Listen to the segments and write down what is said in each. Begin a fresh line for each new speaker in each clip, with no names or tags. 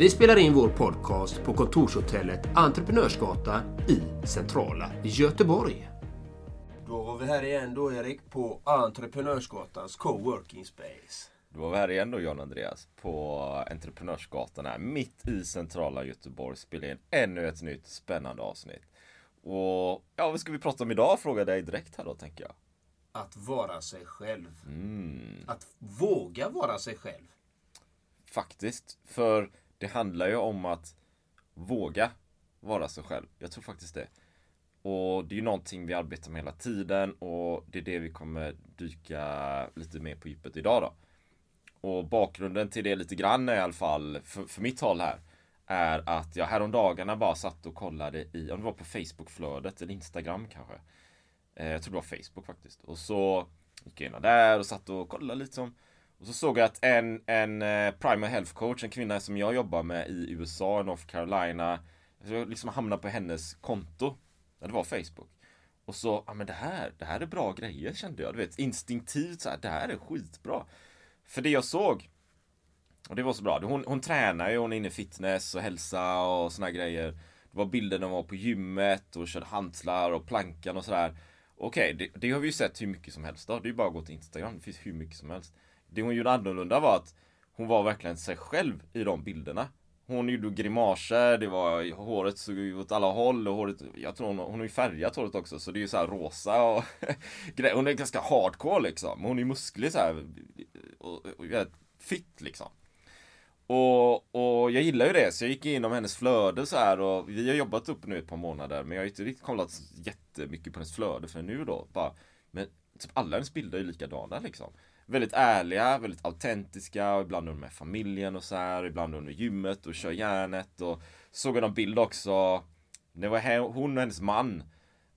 Vi spelar in vår podcast på kontorshotellet Entreprenörsgatan i centrala Göteborg. Då var vi här igen då Erik på Entreprenörsgatans coworking space.
Då var vi här igen då John Andreas på Entreprenörsgatan här mitt i centrala Göteborg spelar in ännu ett nytt spännande avsnitt. Och ja, vad ska vi prata om idag? Frågar dig direkt här då tänker jag.
Att vara sig själv.
Mm.
Att våga vara sig själv.
Faktiskt, för det handlar ju om att våga vara sig själv. Jag tror faktiskt det. Och det är ju någonting vi arbetar med hela tiden och det är det vi kommer dyka lite mer på djupet idag då. Och bakgrunden till det lite grann i alla fall, för, för mitt håll här, är att jag häromdagarna bara satt och kollade i, om det var på Facebookflödet eller Instagram kanske. Eh, jag tror det var Facebook faktiskt. Och så gick jag in där och satt och kollade lite som och så såg jag att en, en eh, primal health coach, en kvinna som jag jobbar med i USA, North Carolina, jag liksom hamnade på hennes konto. Ja, det var Facebook. Och så, ja men det här, det här är bra grejer kände jag. Du vet, instinktivt så här, det här är skitbra. För det jag såg, och det var så bra, hon, hon tränar ju, hon är inne i fitness och hälsa och såna grejer. Det var bilder när hon var på gymmet och körde hantlar och plankan och sådär. Okej, det, det, har vi ju sett hur mycket som helst då. Det är ju bara att gå till Instagram, det finns hur mycket som helst. Det hon gjorde annorlunda var att hon var verkligen sig själv i de bilderna. Hon gjorde grimaser, det var håret såg ut åt alla håll och håret, jag tror hon, hon har ju färgat håret också så det är ju så här rosa och Hon är ganska hardcore liksom. Hon är musklig så här och, och, och fitt liksom. Och, och jag gillar ju det, så jag gick igenom hennes flöde så här och vi har jobbat upp nu ett par månader men jag har inte riktigt kollat jättemycket på hennes flöde för nu då. Bara, men typ alla hennes bilder är likadana liksom väldigt ärliga, väldigt autentiska och ibland är de med familjen och så här, ibland med gymmet och kör järnet och såg jag någon bild också. Det var hon och hennes man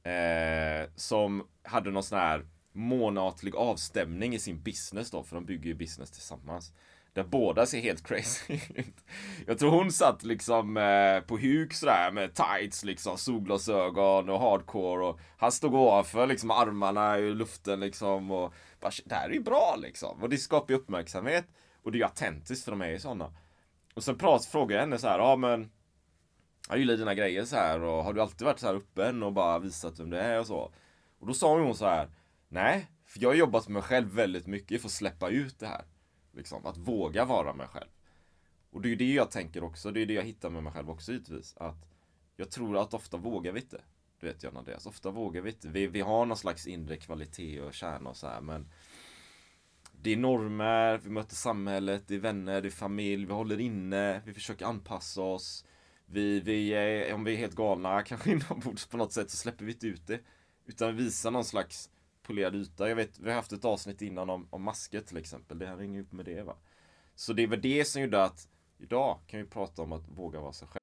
eh, som hade någon sån här månatlig avstämning i sin business då, för de bygger ju business tillsammans. Där båda ser helt crazy ut. Jag tror hon satt liksom eh, på huk sådär med tights liksom, solglasögon och hardcore och han stod ovanför liksom armarna i luften liksom och skapar, det här är ju bra liksom. Och det skapar ju uppmärksamhet och det är ju autentiskt för de är ju sådana. Och sen prat, frågade jag henne så här, ja men jag gillar dina grejer så här och har du alltid varit så här öppen och bara visat vem du är och så? Och då sa hon så här, nej, för jag har jobbat med mig själv väldigt mycket för att släppa ut det här. Liksom, att våga vara mig själv. Och det är ju det jag tänker också, det är det jag hittar med mig själv också givetvis. Att jag tror att ofta vågar vi inte. Du vet John Andreas, ofta vågar vi inte. Vi, vi har någon slags inre kvalitet och kärna och så här, men det är normer, vi möter samhället, det är vänner, det är familj, vi håller inne, vi försöker anpassa oss. Vi, vi är, om vi är helt galna, kanske inombords på något sätt, så släpper vi inte ut det. Utan vi visar någon slags polerad yta. Jag vet, vi har haft ett avsnitt innan om, om masker till exempel. Det här hänger ihop med det va. Så det är väl det som gjorde att idag kan vi prata om att våga vara sig själv.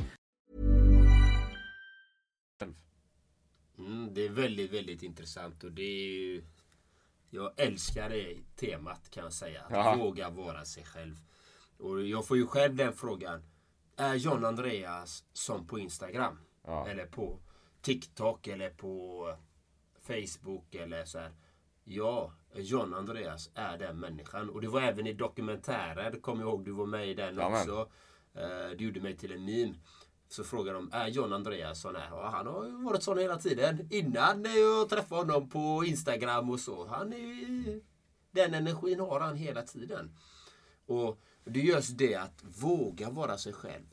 det är väldigt, väldigt intressant och det är ju... Jag älskar det temat kan jag säga. Att
Ja.
våga vara sig själv. Och jag får ju själv den frågan. Är John Andreas som på Instagram?
Ja.
Eller på TikTok eller på Facebook eller så här. Ja, John Andreas är den människan. Och det var även i dokumentären. Kom ihåg, du var med i den också. Eh, Du gjorde mig till en meme. Så frågade de, är John Andreas sån här? Och han har ju varit sån hela tiden. Innan jag träffade honom på Instagram och så. Han är. Den energin har han hela tiden. Och det är just det att våga vara sig själv.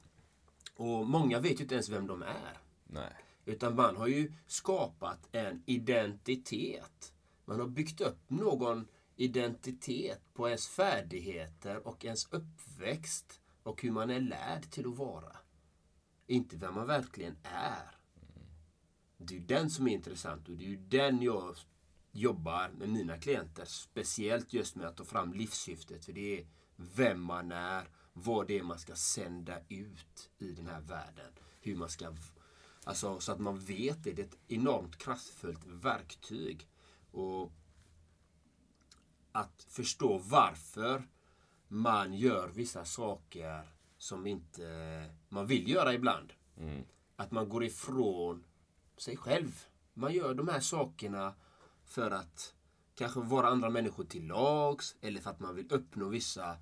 Och många vet ju inte ens vem de är.
Nej.
Utan man har ju skapat en identitet. Man har byggt upp någon identitet på ens färdigheter och ens uppväxt och hur man är lärd till att vara. Inte vem man verkligen är. Det är ju den som är intressant och det är ju den jag jobbar med mina klienter. Speciellt just med att ta fram livssyftet. För det är vem man är, vad det är man ska sända ut i den här världen. Hur man ska Alltså så att man vet det. Det är ett enormt kraftfullt verktyg. Och att förstå varför man gör vissa saker som inte man vill göra ibland. Att man går ifrån sig själv. Man gör de här sakerna för att kanske vara andra människor till lags eller för att man vill uppnå vissa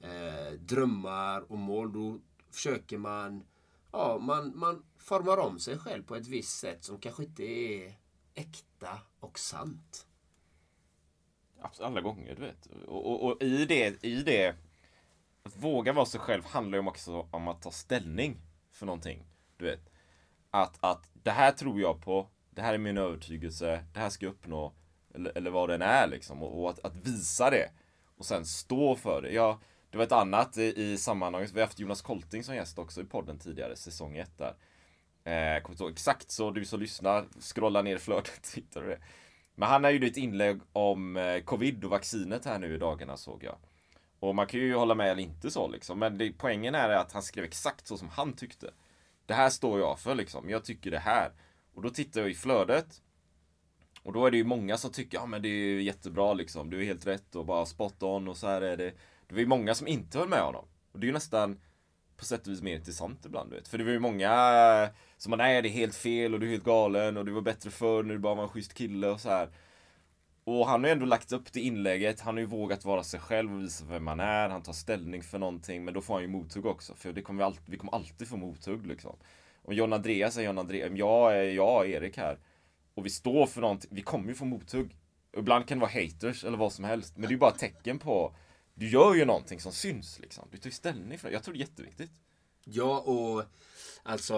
eh, drömmar och mål. Då försöker man, ja, man, man formar om sig själv på ett visst sätt som kanske inte är äkta och sant.
Alla gånger, du vet. Och, och, och i, det, i det, att våga vara sig själv handlar ju också om att ta ställning för någonting. Du vet. Att, att det här tror jag på, det här är min övertygelse, det här ska jag uppnå, eller, eller vad den är liksom. Och, och att, att visa det. Och sen stå för det. Jag, det var ett annat i, i sammanhanget, vi har haft Jonas Kolting som gäst också i podden tidigare, säsong 1 där. Eh, kommer inte ihåg exakt så du som lyssnar, scrolla ner flödet, hittar du det. Men han har ju ett inlägg om eh, covid och vaccinet här nu i dagarna såg jag. Och man kan ju hålla med eller inte så liksom. Men det, poängen är att han skrev exakt så som han tyckte. Det här står jag för liksom. Jag tycker det här. Och då tittar jag i flödet. Och då är det ju många som tycker, ja men det är ju jättebra liksom. Du är helt rätt och bara spot on och så här är det. Det var ju många som inte höll med honom. Och det är ju nästan på sätt och vis mer intressant ibland du vet. För det var ju många eh, som bara, nej det är helt fel och du är helt galen och du var bättre förr när du bara var en schysst kille och så här. Och han har ju ändå lagt upp det inlägget, han har ju vågat vara sig själv och visa vem man är, han tar ställning för någonting, men då får han ju mothugg också, för det kommer vi, alltid, vi kommer alltid få mothugg liksom. Och John Andreas är John Andreas, jag är jag, Erik här. Och vi står för någonting, vi kommer ju få mothugg. Ibland kan det vara haters eller vad som helst, men det är ju bara ett tecken på, du gör ju någonting som syns liksom. Du tar ju ställning för det, jag tror det är jätteviktigt.
Ja, och alltså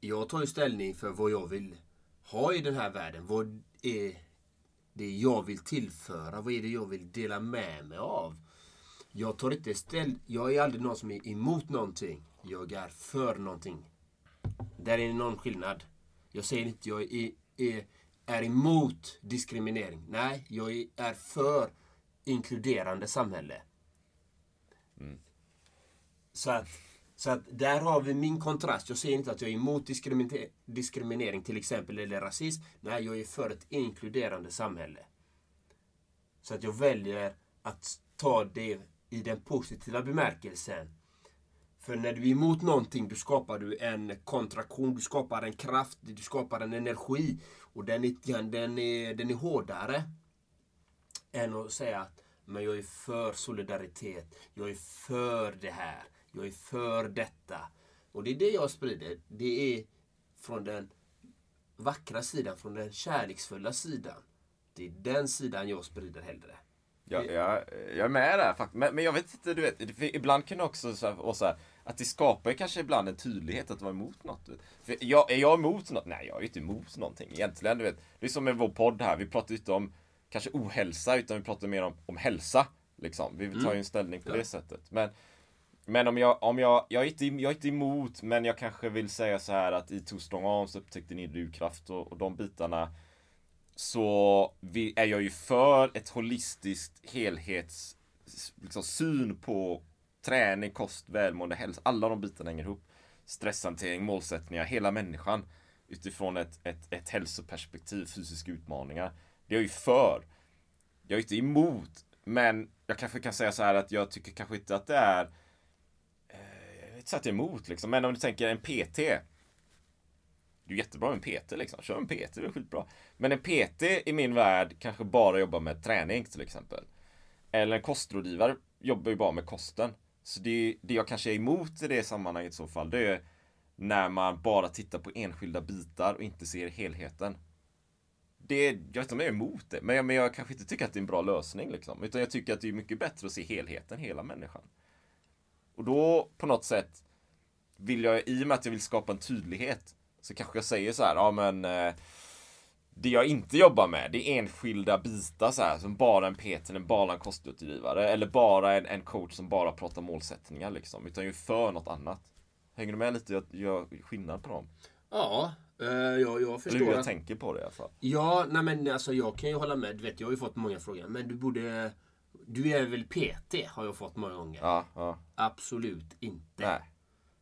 jag tar ju ställning för vad jag vill ha i den här världen. Vad är det jag vill tillföra? Vad är det jag vill dela med mig av? Jag tar inte ställ... Jag är aldrig någon som är emot någonting. Jag är för någonting. Där är det någon skillnad. Jag säger inte jag är, är, är emot diskriminering. Nej, jag är, är för inkluderande samhälle. Så att, så att där har vi min kontrast. Jag säger inte att jag är emot diskrimine- diskriminering till exempel eller rasism. Nej, jag är för ett inkluderande samhälle. Så att jag väljer att ta det i den positiva bemärkelsen. För när du är emot någonting, då skapar du en kontraktion, du skapar en kraft, du skapar en energi. Och den är, den är, den är hårdare än att säga att men jag är för solidaritet, jag är för det här, jag är för detta. Och det är det jag sprider. Det är från den vackra sidan, från den kärleksfulla sidan. Det är den sidan jag sprider hellre.
Ja, ja, jag är med där faktiskt. Men, men jag vet inte, du vet, ibland kan det också så här, vara så här, att det skapar kanske ibland en tydlighet att vara emot något. För jag, är jag emot något? Nej, jag är inte emot någonting egentligen. Du vet. Det är som med vår podd här, vi pratar inte om kanske ohälsa, utan vi pratar mer om, om hälsa. Liksom. Vi tar ju en ställning på det sättet. Men, men om jag, om jag, jag är, inte, jag är inte emot, men jag kanske vill säga så här att i Too Strong Arms upptäckte ni drivkraft och, och de bitarna. Så vi, är jag ju för ett holistiskt helhets liksom, syn på träning, kost, välmående, hälsa. Alla de bitarna hänger ihop. Stresshantering, målsättningar, hela människan. Utifrån ett, ett, ett hälsoperspektiv, fysiska utmaningar. Det är jag ju för. Jag är inte emot. Men jag kanske kan säga så här att jag tycker kanske inte att det är direkt Jag emot liksom. Men om du tänker en PT. Det är jättebra med en PT liksom. Kör en PT, det är skitbra. Men en PT i min värld kanske bara jobbar med träning till exempel. Eller en kostrådgivare jobbar ju bara med kosten. Så det, det jag kanske är emot i det sammanhanget i så fall, det är när man bara tittar på enskilda bitar och inte ser helheten. Det, jag vet inte om jag är emot det, men jag, men jag kanske inte tycker att det är en bra lösning. Liksom. Utan jag tycker att det är mycket bättre att se helheten, hela människan. Då på något sätt vill jag, i och med att jag vill skapa en tydlighet, så kanske jag säger så här, ja men eh, det jag inte jobbar med, det är enskilda bitar så här, som bara en PT, eller bara en kostutgivare, eller bara en, en coach som bara pratar målsättningar liksom, utan ju för något annat. Hänger du med lite? Jag gör skillnad på dem.
Ja, eh, jag, jag förstår.
Eller hur jag
att-
tänker på det i alla fall.
Ja, nej men alltså jag kan ju hålla med. Du vet, jag har ju fått många frågor. Men du borde... Du är väl PT? Har jag fått många gånger.
Ja, ja.
Absolut inte.
Nej.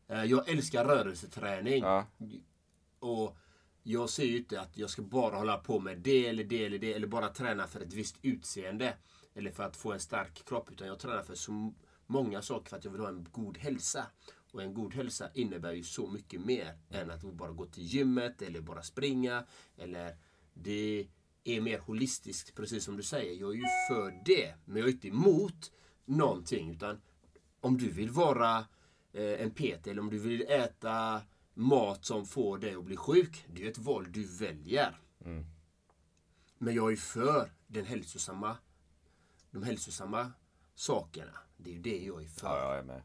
Eh, Jag älskar rörelseträning.
Ja.
Och jag ser ju inte att jag ska bara hålla på med det eller det eller det. Eller bara träna för ett visst utseende. Eller för att få en stark kropp. Utan jag tränar för så många saker för att jag vill ha en god hälsa. Och en god hälsa innebär ju så mycket mer än att bara gå till gymmet eller bara springa. Eller det är mer holistiskt, precis som du säger. Jag är ju för det. Men jag är inte emot någonting. Utan om du vill vara eh, en PT eller om du vill äta mat som får dig att bli sjuk. Det är ett val du väljer. Men jag är för den hälsosamma, de hälsosamma sakerna. Det är ju det jag är för.
Ja, jag är med.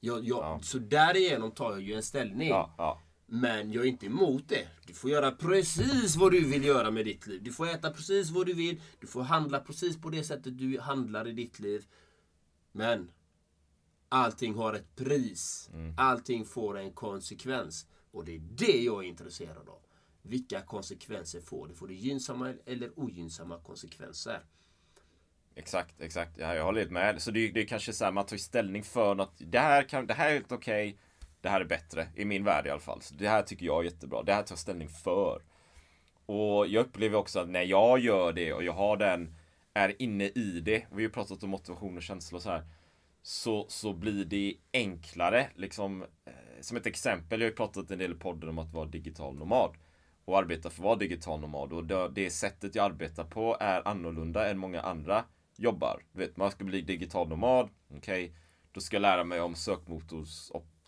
Jag, jag, Så därigenom tar jag ju en ställning.
Ja, ja.
Men jag är inte emot det. Du får göra precis vad du vill göra med ditt liv. Du får äta precis vad du vill. Du får handla precis på det sättet du handlar i ditt liv. Men allting har ett pris. Allting får en konsekvens. Och det är det jag är intresserad av. Vilka konsekvenser får det? Får det gynnsamma eller ogynnsamma konsekvenser?
Exakt, exakt. Ja, jag håller helt med. Så det, är- det är kanske så här, man tar ställning för något. Det här, kan, det här är helt okej. Det här är bättre. I min värld i alla fall. Så det här tycker jag är jättebra. Det här tar jag ställning för. Och jag upplever också att när jag gör det och jag har den, är inne i det. Vi har ju pratat om motivation och känslor och så här. Så, så blir det enklare. Liksom, eh, som ett exempel, jag har ju pratat en del i podden om att vara digital nomad. Och arbeta för att vara digital nomad. Och det, det sättet jag arbetar på är annorlunda än många andra jobbar. Du vet, man ska bli digital nomad. Okej, då ska jag lära mig om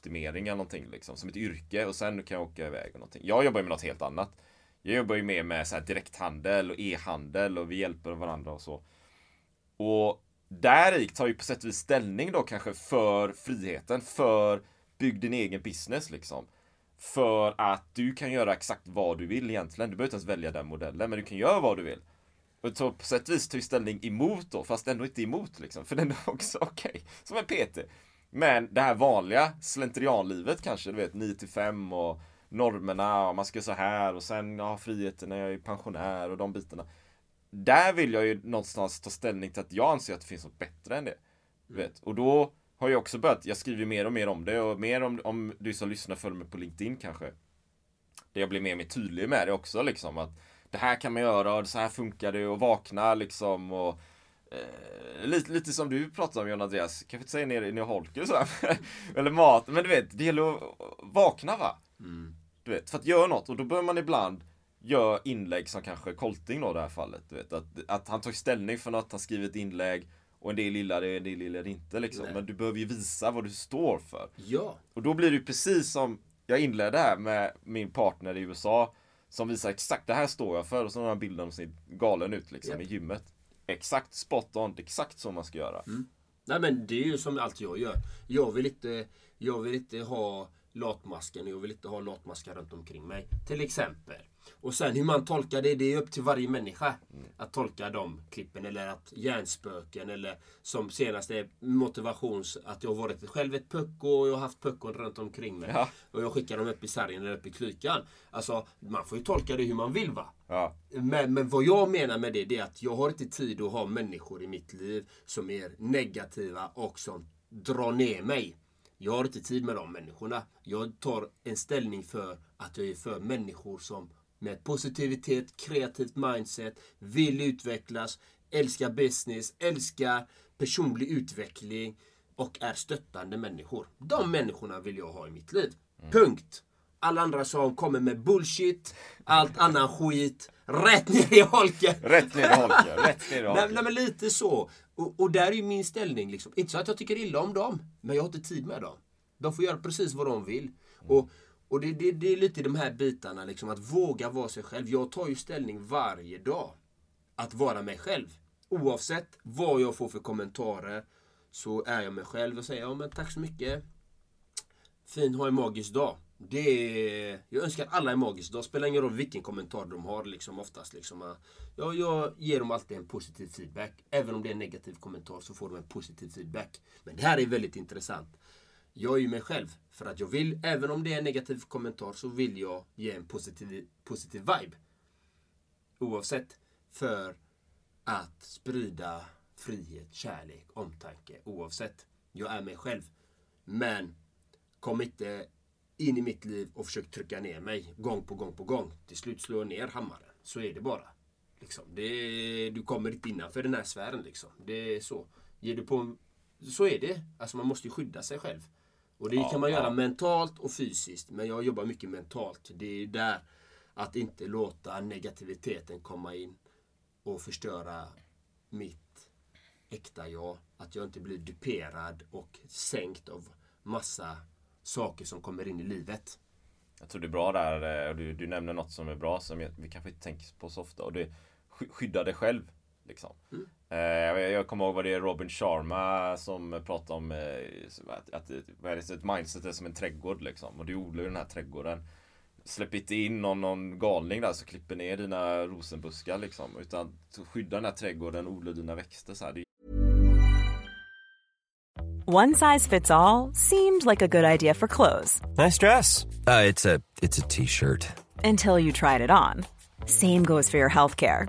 sökmotorsoptimering eller någonting liksom. Som ett yrke. Och sen kan jag åka iväg och någonting. Jag jobbar ju med något helt annat. Jag jobbar ju mer med så här direkthandel och e-handel och vi hjälper varandra och så. Och där i tar ju på sätt och vis ställning då kanske för friheten, för bygg din egen business liksom. För att du kan göra exakt vad du vill egentligen. Du behöver inte ens välja den modellen, men du kan göra vad du vill. Och så på sätt och vis tar ju ställning emot då, fast ändå inte emot liksom. För den är också okej, som en PT. Men det här vanliga slentrianlivet kanske, du vet 9 till 5 och normerna och man ska så här och sen ja, friheten när jag är pensionär och de bitarna. Där vill jag ju någonstans ta ställning till att jag anser att det finns något bättre än det. Du vet. Och då har jag också börjat, jag skriver mer och mer om det och mer om, om du som lyssnar följer mig på LinkedIn kanske. Där jag blir mer och mer tydlig med det också liksom att det här kan man göra och så här funkar det och vakna liksom och eh, lite, lite som du pratade om John Andreas, kanske inte säga ner, ner holker och sådär. Eller mat, men du vet, det gäller att vakna va? Du vet, för att göra något och då bör man ibland göra inlägg som kanske Kolting då i det här fallet. Du vet, att, att han tar ställning för något, han skriver ett inlägg och en del gillar det, en del gillar det inte liksom.
Nej.
Men du behöver ju visa vad du står för.
Ja.
Och då blir det ju precis som jag inledde här med min partner i USA som visar exakt det här står jag för och så har han bilden som ser galen ut liksom
Japp.
i gymmet. Exakt spot on, exakt så man ska göra. Mm.
Nej men det är ju som allt jag gör. Jag vill inte, jag vill inte ha latmasken och jag vill inte ha latmaskar runt omkring mig. Till exempel. Och sen hur man tolkar det, det är upp till varje människa. Att tolka de klippen. Eller att hjärnspöken eller som senaste motivations... Att jag har varit själv ett pucko och jag har haft puckon runt omkring mig.
Ja.
Och jag skickar dem upp i sargen eller upp i klykan. Alltså man får ju tolka det hur man vill va.
Ja.
Men, men vad jag menar med det, det är att jag har inte tid att ha människor i mitt liv som är negativa och som drar ner mig. Jag har inte tid med de människorna. Jag tar en ställning för att jag är för människor som med positivitet, kreativt mindset, vill utvecklas, älskar business, älskar personlig utveckling och är stöttande människor. De människorna vill jag ha i mitt liv. Punkt. Alla andra som kommer med bullshit, allt annan skit, rätt ner i holken.
Rätt ner i holken. Rätt ner i
Nej,
holken.
nej men lite så. Och, och där är ju min ställning. Liksom. Inte så att jag tycker illa om dem, men jag har inte tid med dem. De får göra precis vad de vill. Och, och det, det, det är lite de här bitarna, liksom, att våga vara sig själv. Jag tar ju ställning varje dag. Att vara mig själv. Oavsett vad jag får för kommentarer så är jag mig själv och säger ja men tack så mycket. Fin, ha en magisk dag. Det är, jag önskar alla en magisk dag. Spelar ingen roll vilken kommentar de har liksom oftast. Liksom. Ja, jag ger dem alltid en positiv feedback. Även om det är en negativ kommentar så får de en positiv feedback. Men det här är väldigt intressant. Jag är ju mig själv. För att jag vill, även om det är en negativ kommentar, så vill jag ge en positiv, positiv vibe. Oavsett. För att sprida frihet, kärlek, omtanke. Oavsett. Jag är mig själv. Men kom inte in i mitt liv och försök trycka ner mig gång på gång på gång. Till slut slår jag ner hammaren. Så är det bara. Liksom. Det du kommer inte innanför den här sfären. Liksom. Det är så. Ger du på, så är det. Alltså man måste ju skydda sig själv. Och det kan man göra mentalt och fysiskt. Men jag jobbar mycket mentalt. Det är där att inte låta negativiteten komma in och förstöra mitt äkta jag. Att jag inte blir duperad och sänkt av massa saker som kommer in i livet.
Jag tror det är bra där, eh, du, du nämner något som är bra som vi kanske inte tänker på så ofta och det skydda dig själv. Liksom. Eh, jag, jag kommer ihåg vad det är Robin Sharma som pratar om eh, att, att vad är det, så ett mindset är som en trädgård liksom. Och du odlar ju den här trädgården. Släpp inte in någon, någon galning där så klipper ner dina rosenbuskar liksom. Utan skydda den här trädgården, odla dina växter så här.
One size fits all seemed like a good idea for clothes
Nice dress. Uh, it's a it's a t-shirt.
until you tried it on. Same goes for your healthcare.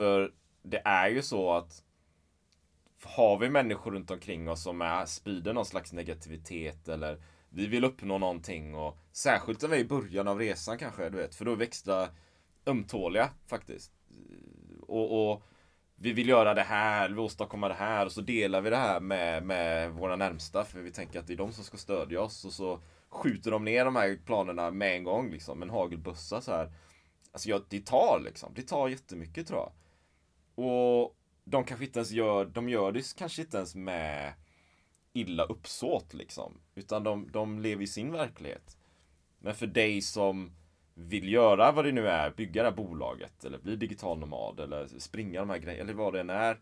För det är ju så att har vi människor runt omkring oss som är, sprider någon slags negativitet eller vi vill uppnå någonting och särskilt när vi är i början av resan kanske, du vet, för då är vi extra ömtåliga faktiskt. Och, och vi vill göra det här, vi vill åstadkomma det här och så delar vi det här med, med våra närmsta för vi tänker att det är de som ska stödja oss och så skjuter de ner de här planerna med en gång liksom, en hagelbössa så här. Alltså ja, det tar liksom, det tar jättemycket tror jag. Och de kanske inte ens gör, de gör det kanske inte ens med illa uppsåt liksom. Utan de, de lever i sin verklighet. Men för dig som vill göra vad det nu är, bygga det här bolaget eller bli digital nomad eller springa de här grejerna eller vad det än är.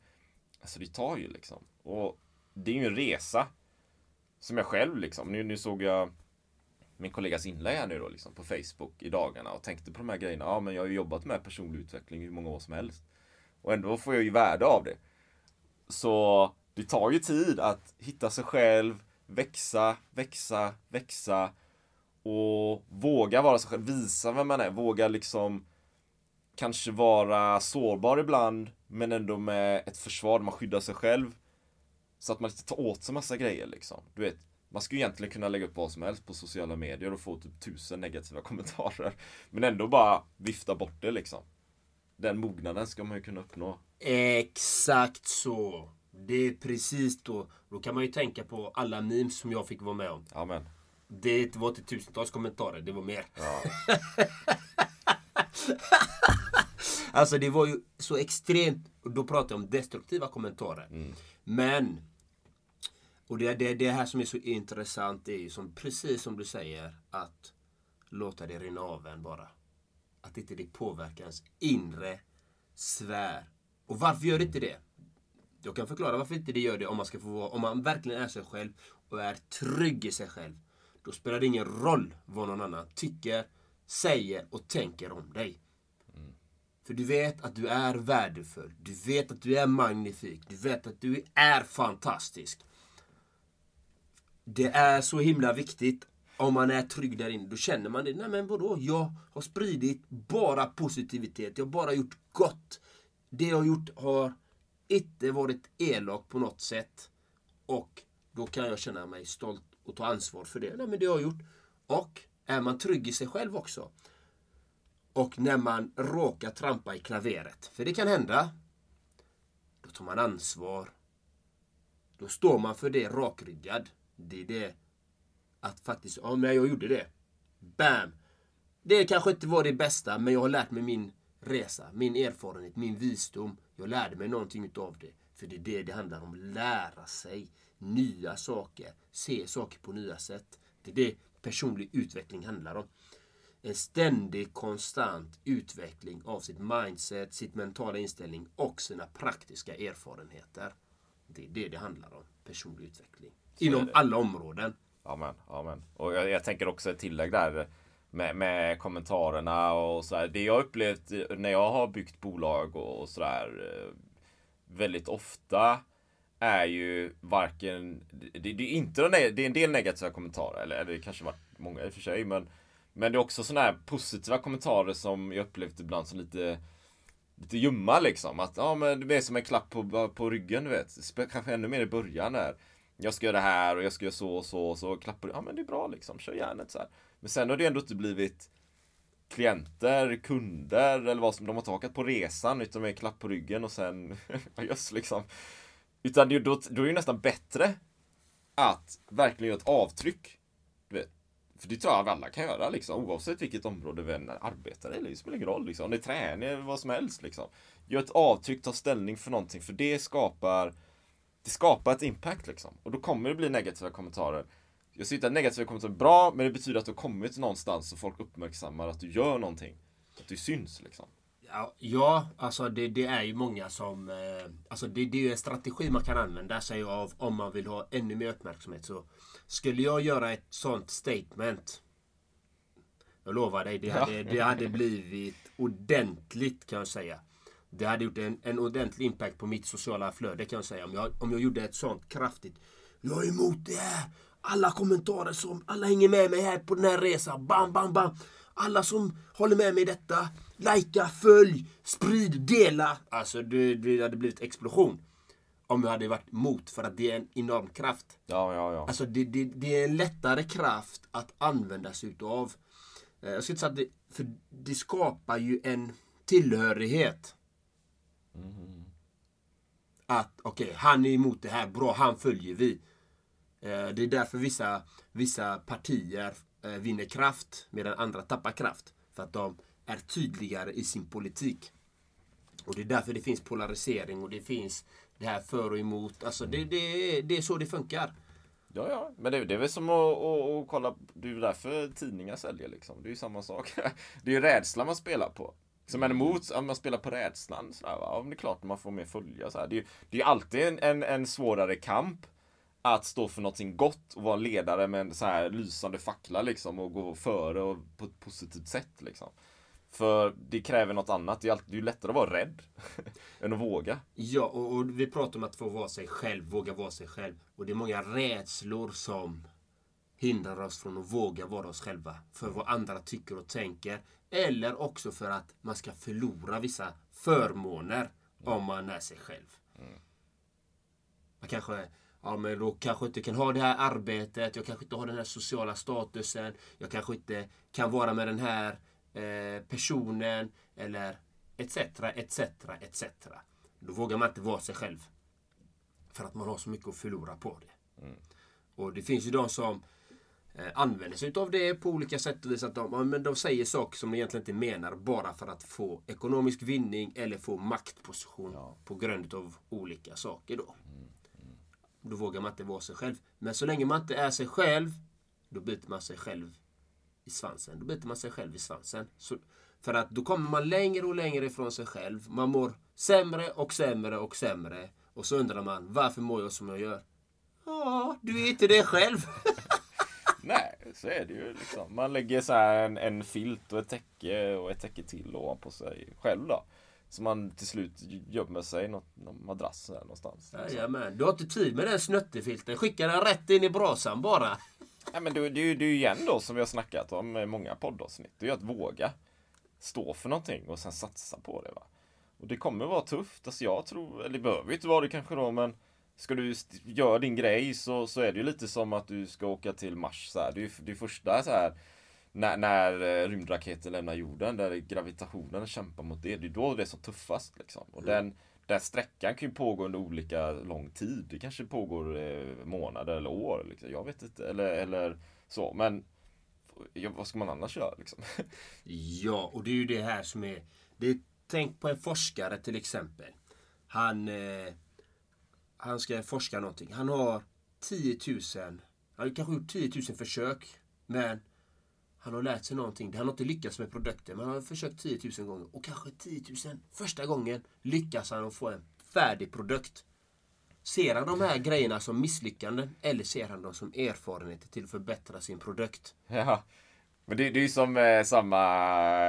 Alltså det tar ju liksom. Och det är ju en resa. Som jag själv liksom, nu, nu såg jag min kollegas inlägg här nu då liksom på Facebook i dagarna och tänkte på de här grejerna. Ja men jag har ju jobbat med personlig utveckling hur många år som helst. Och ändå får jag ju värde av det. Så det tar ju tid att hitta sig själv, växa, växa, växa och våga vara sig själv, visa vem man är, våga liksom kanske vara sårbar ibland men ändå med ett försvar där man skyddar sig själv. Så att man inte tar åt sig massa grejer liksom. Du vet, man skulle egentligen kunna lägga upp vad som helst på sociala medier och få typ tusen negativa kommentarer. Men ändå bara vifta bort det liksom. Den mognaden ska man ju kunna uppnå.
Exakt så. Det är precis då. Då kan man ju tänka på alla memes som jag fick vara med om.
Amen.
Det var inte tusentals kommentarer, det var mer.
Ja.
alltså det var ju så extremt, och då pratar jag om destruktiva kommentarer. Men, och det, det, det här som är så intressant är ju som, precis som du säger, att låta det rinna av en bara. Att inte det påverkar ens inre sfär. Och varför gör det inte det? Jag kan förklara varför inte det gör det om man ska få vara, om man verkligen är sig själv och är trygg i sig själv. Då spelar det ingen roll vad någon annan tycker, säger och tänker om dig. För du vet att du är värdefull. Du vet att du är magnifik. Du vet att du är fantastisk. Det är så himla viktigt om man är trygg där inne. Då känner man det. Nej men vadå? Jag har spridit bara positivitet. Jag har bara gjort gott. Det jag har gjort har inte varit elak på något sätt. Och då kan jag känna mig stolt och ta ansvar för det. Nej men det har jag gjort. Och är man trygg i sig själv också. Och när man råkar trampa i klaveret, för det kan hända, då tar man ansvar. Då står man för det rakryggad. Det är det att faktiskt, ja men jag gjorde det. Bam! Det kanske inte var det bästa, men jag har lärt mig min resa, min erfarenhet, min visdom. Jag lärde mig någonting utav det. För det är det det handlar om, lära sig nya saker, se saker på nya sätt. Det är det personlig utveckling handlar om en ständig konstant utveckling av sitt mindset, sitt mentala inställning och sina praktiska erfarenheter. Det är det det handlar om, personlig utveckling. Inom alla områden.
Amen, amen. Och jag, jag tänker också ett tillägg där med, med kommentarerna och sådär. Det jag upplevt när jag har byggt bolag och, och sådär eh, väldigt ofta är ju varken, det, det, är inte, det är en del negativa kommentarer, eller, eller det kanske varit många i och för sig, men men det är också sådana här positiva kommentarer som jag upplevt ibland som lite Lite ljumma liksom. Att ja men det är som en klapp på, på ryggen du vet. Kanske ännu mer i början där. Jag ska göra det här och jag ska göra så och så och så klappar du, Ja men det är bra liksom. Kör järnet så här. Men sen har det ändå inte blivit klienter, kunder eller vad som de har tagit på resan utan med klapp på ryggen och sen just liksom. Utan det, då, då är det nästan bättre att verkligen göra ett avtryck. Du vet, för det tror jag alla kan göra liksom, oavsett vilket område vi än arbetar i. Det spelar ingen roll liksom. Om det är träning eller vad som helst liksom. Gör ett avtryck, ta ställning för någonting, för det skapar det skapar ett impact liksom. Och då kommer det bli negativa kommentarer. Jag ser inte att negativa kommentarer är bra, men det betyder att du har kommit någonstans och folk uppmärksammar att du gör någonting. Att du syns liksom.
Ja, ja alltså det, det, är ju många som... Eh, alltså det, det är ju en strategi man kan använda sig av om man vill ha ännu mer uppmärksamhet. Så skulle jag göra ett sånt statement. Jag lovar dig, det hade, det hade blivit ordentligt kan jag säga. Det hade gjort en, en ordentlig impact på mitt sociala flöde kan jag säga. Om jag, om jag gjorde ett sånt kraftigt. Jag är emot det här. Alla kommentarer som, alla hänger med mig här på den här resan. Bam, bam, bam. Alla som håller med mig i detta. Lajka, följ, sprid, dela. Alltså det, det hade blivit explosion. Om jag hade varit emot för att det är en enorm kraft.
Ja, ja, ja.
Alltså det, det, det är en lättare kraft att använda sig utav. Eh, Jag ska inte säga att det, för det skapar ju en tillhörighet. Att okej, okay, han är emot det här, bra, han följer vi. Eh, Det är därför vissa, vissa partier eh, vinner kraft medan andra tappar kraft. För att de är tydligare i sin politik. Och det är därför det finns polarisering och det finns det här för och emot. Alltså det, det, det är så det funkar.
Ja, ja, men det, det är väl som att, att, att kolla, det är ju därför tidningar säljer liksom. Det är ju samma sak. Det är ju rädsla man spelar på. Som är emot, om man spelar på rädslan. Så där, va? Ja, men det är klart man får mer följa. Så här. Det, är, ju- det är alltid en, en, en svårare kamp att stå för någonting gott och vara ledare med en så här lysande fackla liksom och gå före och på ett positivt sätt liksom. För det kräver något annat. Det är, alltid, det är ju lättare att vara rädd än att våga.
Ja, och, och vi pratar om att få vara sig själv, våga vara sig själv. Och det är många rädslor som hindrar oss från att våga vara oss själva. För vad andra tycker och tänker. Eller också för att man ska förlora vissa förmåner om man är sig själv. Man kanske, Ja, men då kanske inte kan ha det här arbetet. Jag kanske inte har den här sociala statusen. Jag kanske inte kan vara med den här eh, personen. Eller etc, etc, etc. Då vågar man inte vara sig själv. För att man har så mycket att förlora på det. Och det finns ju de som använder sig av det på olika sätt och vis. Att de, ja, men de säger saker som de egentligen inte menar bara för att få ekonomisk vinning eller få maktposition på grund av olika saker då. Då vågar man inte vara sig själv. Men så länge man inte är sig själv, då biter man sig själv i svansen. Då biter man sig själv i svansen. Så, för att då kommer man längre och längre ifrån sig själv. Man mår sämre och sämre och sämre. Och så undrar man, varför mår jag som jag gör? Ja, du är inte det själv.
Nej, så är det ju liksom. Man lägger så här en, en filt och ett täcke och ett täcke till ovanpå sig själv då. Så man till slut gömmer sig i något, någon madrass där någonstans.
Jajamän, du har inte tid med den snuttefilten. Skicka den rätt in i brasan bara.
Ja, men det, det, det är ju igen då som vi har snackat om i många poddavsnitt. Det är ju att våga stå för någonting och sen satsa på det. va. Och det kommer vara tufft. Alltså jag tror, eller det behöver ju inte vara det kanske då, men ska du göra din grej så, så är det ju lite som att du ska åka till Mars. Så här. Det är det är första så här när, när eh, rymdraketen lämnar jorden, där gravitationen kämpar mot det. Det är då det är som tuffast. Liksom. Och den, den sträckan kan ju pågå under olika lång tid. Det kanske pågår eh, månader eller år. Liksom. Jag vet inte. Eller, eller så. Men ja, vad ska man annars göra? Liksom?
Ja, och det är ju det här som är... Det är, tänk på en forskare till exempel. Han, eh, han ska forska någonting. Han har 10 000... Han har kanske gjort 10 000 försök. Men han har lärt sig någonting. Han har inte lyckats med produkten. Men han har försökt 10 000 gånger. Och kanske 10 000 första gången lyckas han att få en färdig produkt. Ser han de här grejerna som misslyckanden? Eller ser han dem som erfarenheter till att förbättra sin produkt?
Ja. Men det, det är ju som eh, samma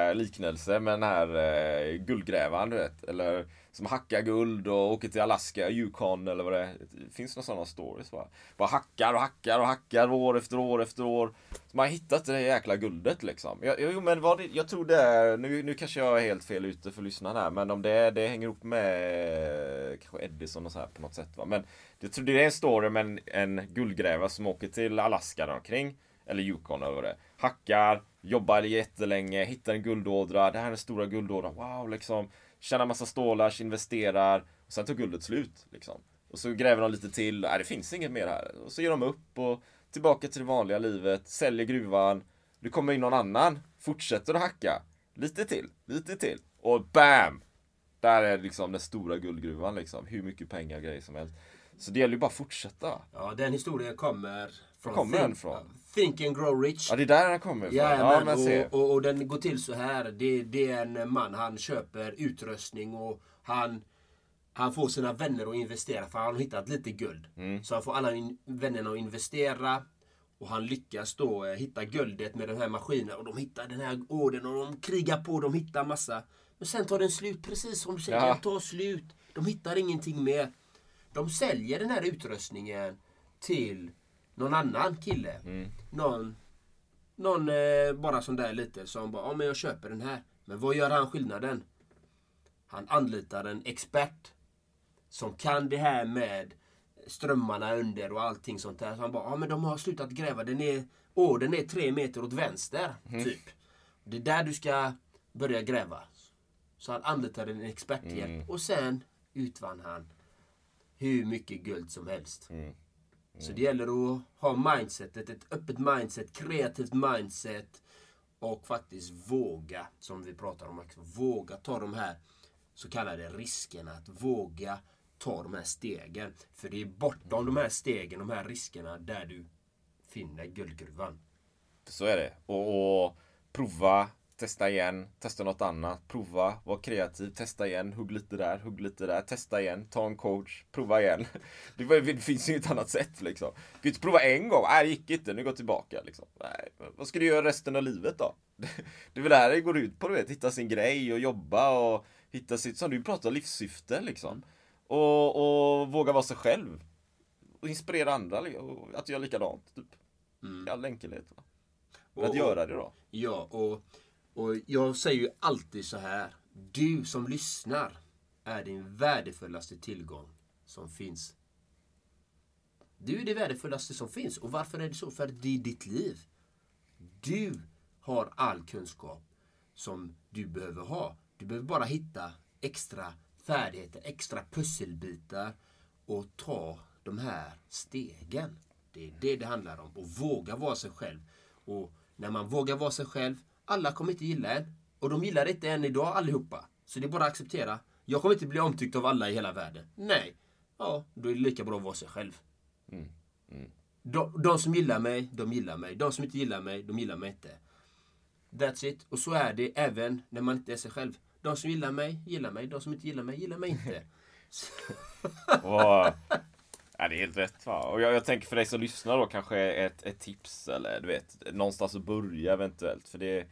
eh, liknelse med den här eh, guldgrävaren, du vet. Eller som hackar guld och åker till Alaska, Yukon eller vad det är. Det finns några sådana stories va? Bara hackar och hackar och hackar år efter år efter år. Så man har hittat det där jäkla guldet liksom. Jag, jo men vad det, jag tror det är, nu, nu kanske jag är helt fel ute för lyssnarna här. Men om det, det hänger ihop med eh, kanske Edison och så här på något sätt va. Men jag tror det är en story med en, en guldgrävare som åker till Alaska där omkring. Eller Yukon eller vad det är. Hackar, jobbar jättelänge, hittar en guldådra. Det här är den stora guldådran. Wow, liksom. Tjänar massa stålar, investerar. Och sen tar guldet slut. Liksom. Och så gräver de lite till. Nej, det finns inget mer här. Och så ger de upp och tillbaka till det vanliga livet. Säljer gruvan. Det kommer in någon annan. Fortsätter att hacka. Lite till, lite till. Och BAM! Där är liksom den stora guldgruvan liksom. Hur mycket pengar och grejer som helst. Så det gäller ju bara att fortsätta.
Ja, den historien kommer från...
kommer den ifrån?
Think and Grow Rich.
Ja, det är där den kommer ifrån. Ja, men
och, och, och den går till så här. Det, det är en man, han köper utrustning och han, han får sina vänner att investera för han har hittat lite guld.
Mm.
Så han får alla in, vännerna att investera. Och han lyckas då eh, hitta guldet med den här maskinen. Och de hittar den här orden och de krigar på. De hittar massa. Men sen tar den slut precis som du säger.
Ja.
Tar slut. De hittar ingenting mer. De säljer den här utrustningen till någon annan kille.
Mm.
Någon, någon eh, bara sån där lite som bara, ja men jag köper den här. Men vad gör han skillnaden? Han anlitar en expert som kan det här med strömmarna under och allting sånt där. Så han bara, ja men de har slutat gräva. Den är, åh, den är tre meter åt vänster. Typ. Det är där du ska börja gräva. Så han anlitade en experthjälp. Och sen utvann han hur mycket guld som helst. Så det gäller att ha mindsetet, ett öppet mindset, kreativt mindset. Och faktiskt våga, som vi pratar om också, våga ta de här så kallade riskerna. Att våga ta de här stegen. För det är bortom de här stegen, de här riskerna, där du finner guldgruvan.
Så är det. Och, och prova, testa igen, testa något annat, prova, var kreativ, testa igen, hugg lite där, hugg lite där, testa igen, ta en coach, prova igen. Det, det finns ju inget annat sätt liksom. Du kan inte prova en gång, nej det gick inte, nu går jag tillbaka. Liksom. Nej, vad ska du göra resten av livet då? Det är väl det här det går ut på, du vet, hitta sin grej och jobba och hitta sitt, som du pratar, livssyfte liksom. Och, och våga vara sig själv. Och inspirera andra och att göra likadant, typ. I all enkelhet. Va? Men att
Och-
göra det då.
Ja, och, och jag säger ju alltid så här. Du som lyssnar är din värdefullaste tillgång som finns Du är det värdefullaste som finns. Och varför är det så? För att det är ditt liv. Du har all kunskap som du behöver ha. Du behöver bara hitta extra färdigheter, extra pusselbitar och ta de här stegen. Det är det det handlar om. Och våga vara sig själv. Och när man vågar vara sig själv, alla kommer inte gilla en. Och de gillar inte än idag allihopa. Så det är bara att acceptera. Jag kommer inte bli omtyckt av alla i hela världen. Nej. Ja, då är det lika bra att vara sig själv.
Mm. Mm.
De, de som gillar mig, de gillar mig. De som inte gillar mig, de gillar mig inte. That's it. Och så är det även när man inte är sig själv. De som gillar mig, gillar mig. De som inte gillar mig, gillar mig inte.
ja, det är helt rätt va. Och jag, jag, tänker för dig som lyssnar då kanske ett, ett tips eller du vet någonstans att börja eventuellt. För det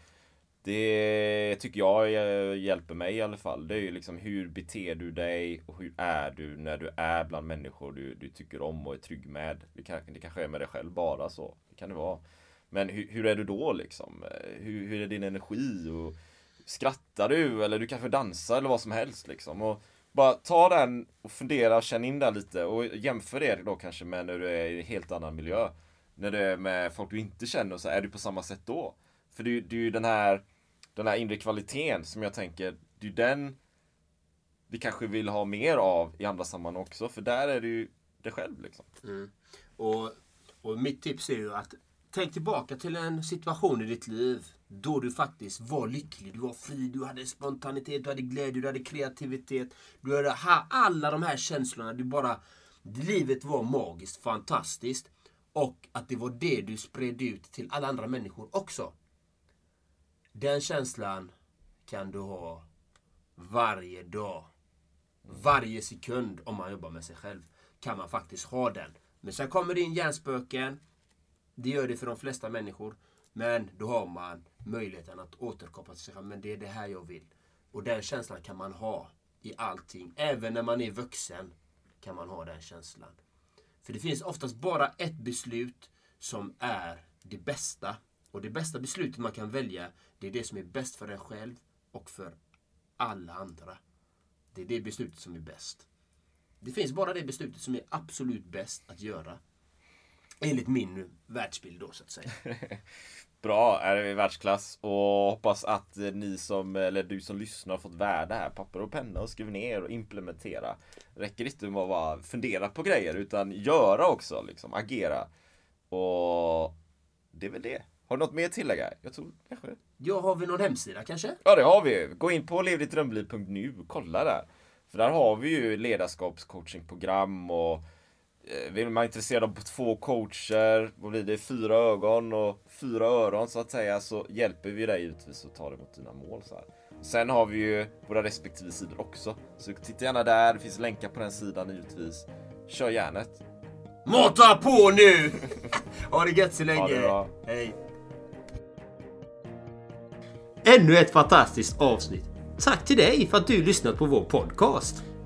det tycker jag hjälper mig i alla fall. Det är ju liksom hur beter du dig och hur är du när du är bland människor du, du tycker om och är trygg med. Det, kan, det kanske är med dig själv bara så. Det kan det vara. Men hur, hur är du då liksom? Hur, hur är din energi? Och skrattar du? Eller du kanske dansar eller vad som helst liksom. Och bara ta den och fundera känn in den lite och jämför det då kanske med när du är i en helt annan miljö. När du är med folk du inte känner, så är du på samma sätt då? För det, det är ju den här den här inre kvaliteten som jag tänker, det är den vi kanske vill ha mer av i andra sammanhang också. För där är du ju dig själv liksom.
Mm. Och, och mitt tips är ju att tänk tillbaka till en situation i ditt liv då du faktiskt var lycklig, du var fri, du hade spontanitet, du hade glädje, du hade kreativitet. Du hade alla de här känslorna. Du bara, livet var magiskt, fantastiskt. Och att det var det du spred ut till alla andra människor också. Den känslan kan du ha varje dag. Varje sekund om man jobbar med sig själv. Kan man faktiskt ha den. Men sen kommer det in hjärnspöken. Det gör det för de flesta människor. Men då har man möjligheten att återkoppla till sig själv. Men det är det här jag vill. Och den känslan kan man ha i allting. Även när man är vuxen kan man ha den känslan. För det finns oftast bara ett beslut som är det bästa. Och det bästa beslutet man kan välja, det är det som är bäst för en själv och för alla andra. Det är det beslutet som är bäst. Det finns bara det beslutet som är absolut bäst att göra. Enligt min världsbild då så att säga.
Bra, är vi världsklass och hoppas att ni som, eller du som lyssnar har fått värde här. Papper och penna och skriv ner och implementera. Räcker inte med att bara fundera på grejer utan göra också, liksom agera. Och det är väl det. Har du något mer att tillägga? Jag tror kanske
Ja, har vi någon hemsida kanske?
Ja, det har vi. Gå in på levdittdrömliv.nu och kolla där. För där har vi ju ledarskapscoachingprogram och vill man intresserad av två coacher, vad blir det, fyra ögon och fyra öron så att säga, så hjälper vi dig givetvis att ta dig mot dina mål. Så här. Sen har vi ju våra respektive sidor också. Så titta gärna där, det finns länkar på den sidan givetvis. Kör järnet!
Mata på nu! ha det gött så länge!
Bra.
Hej! Ännu ett fantastiskt avsnitt. Tack till dig för att du lyssnat på vår podcast.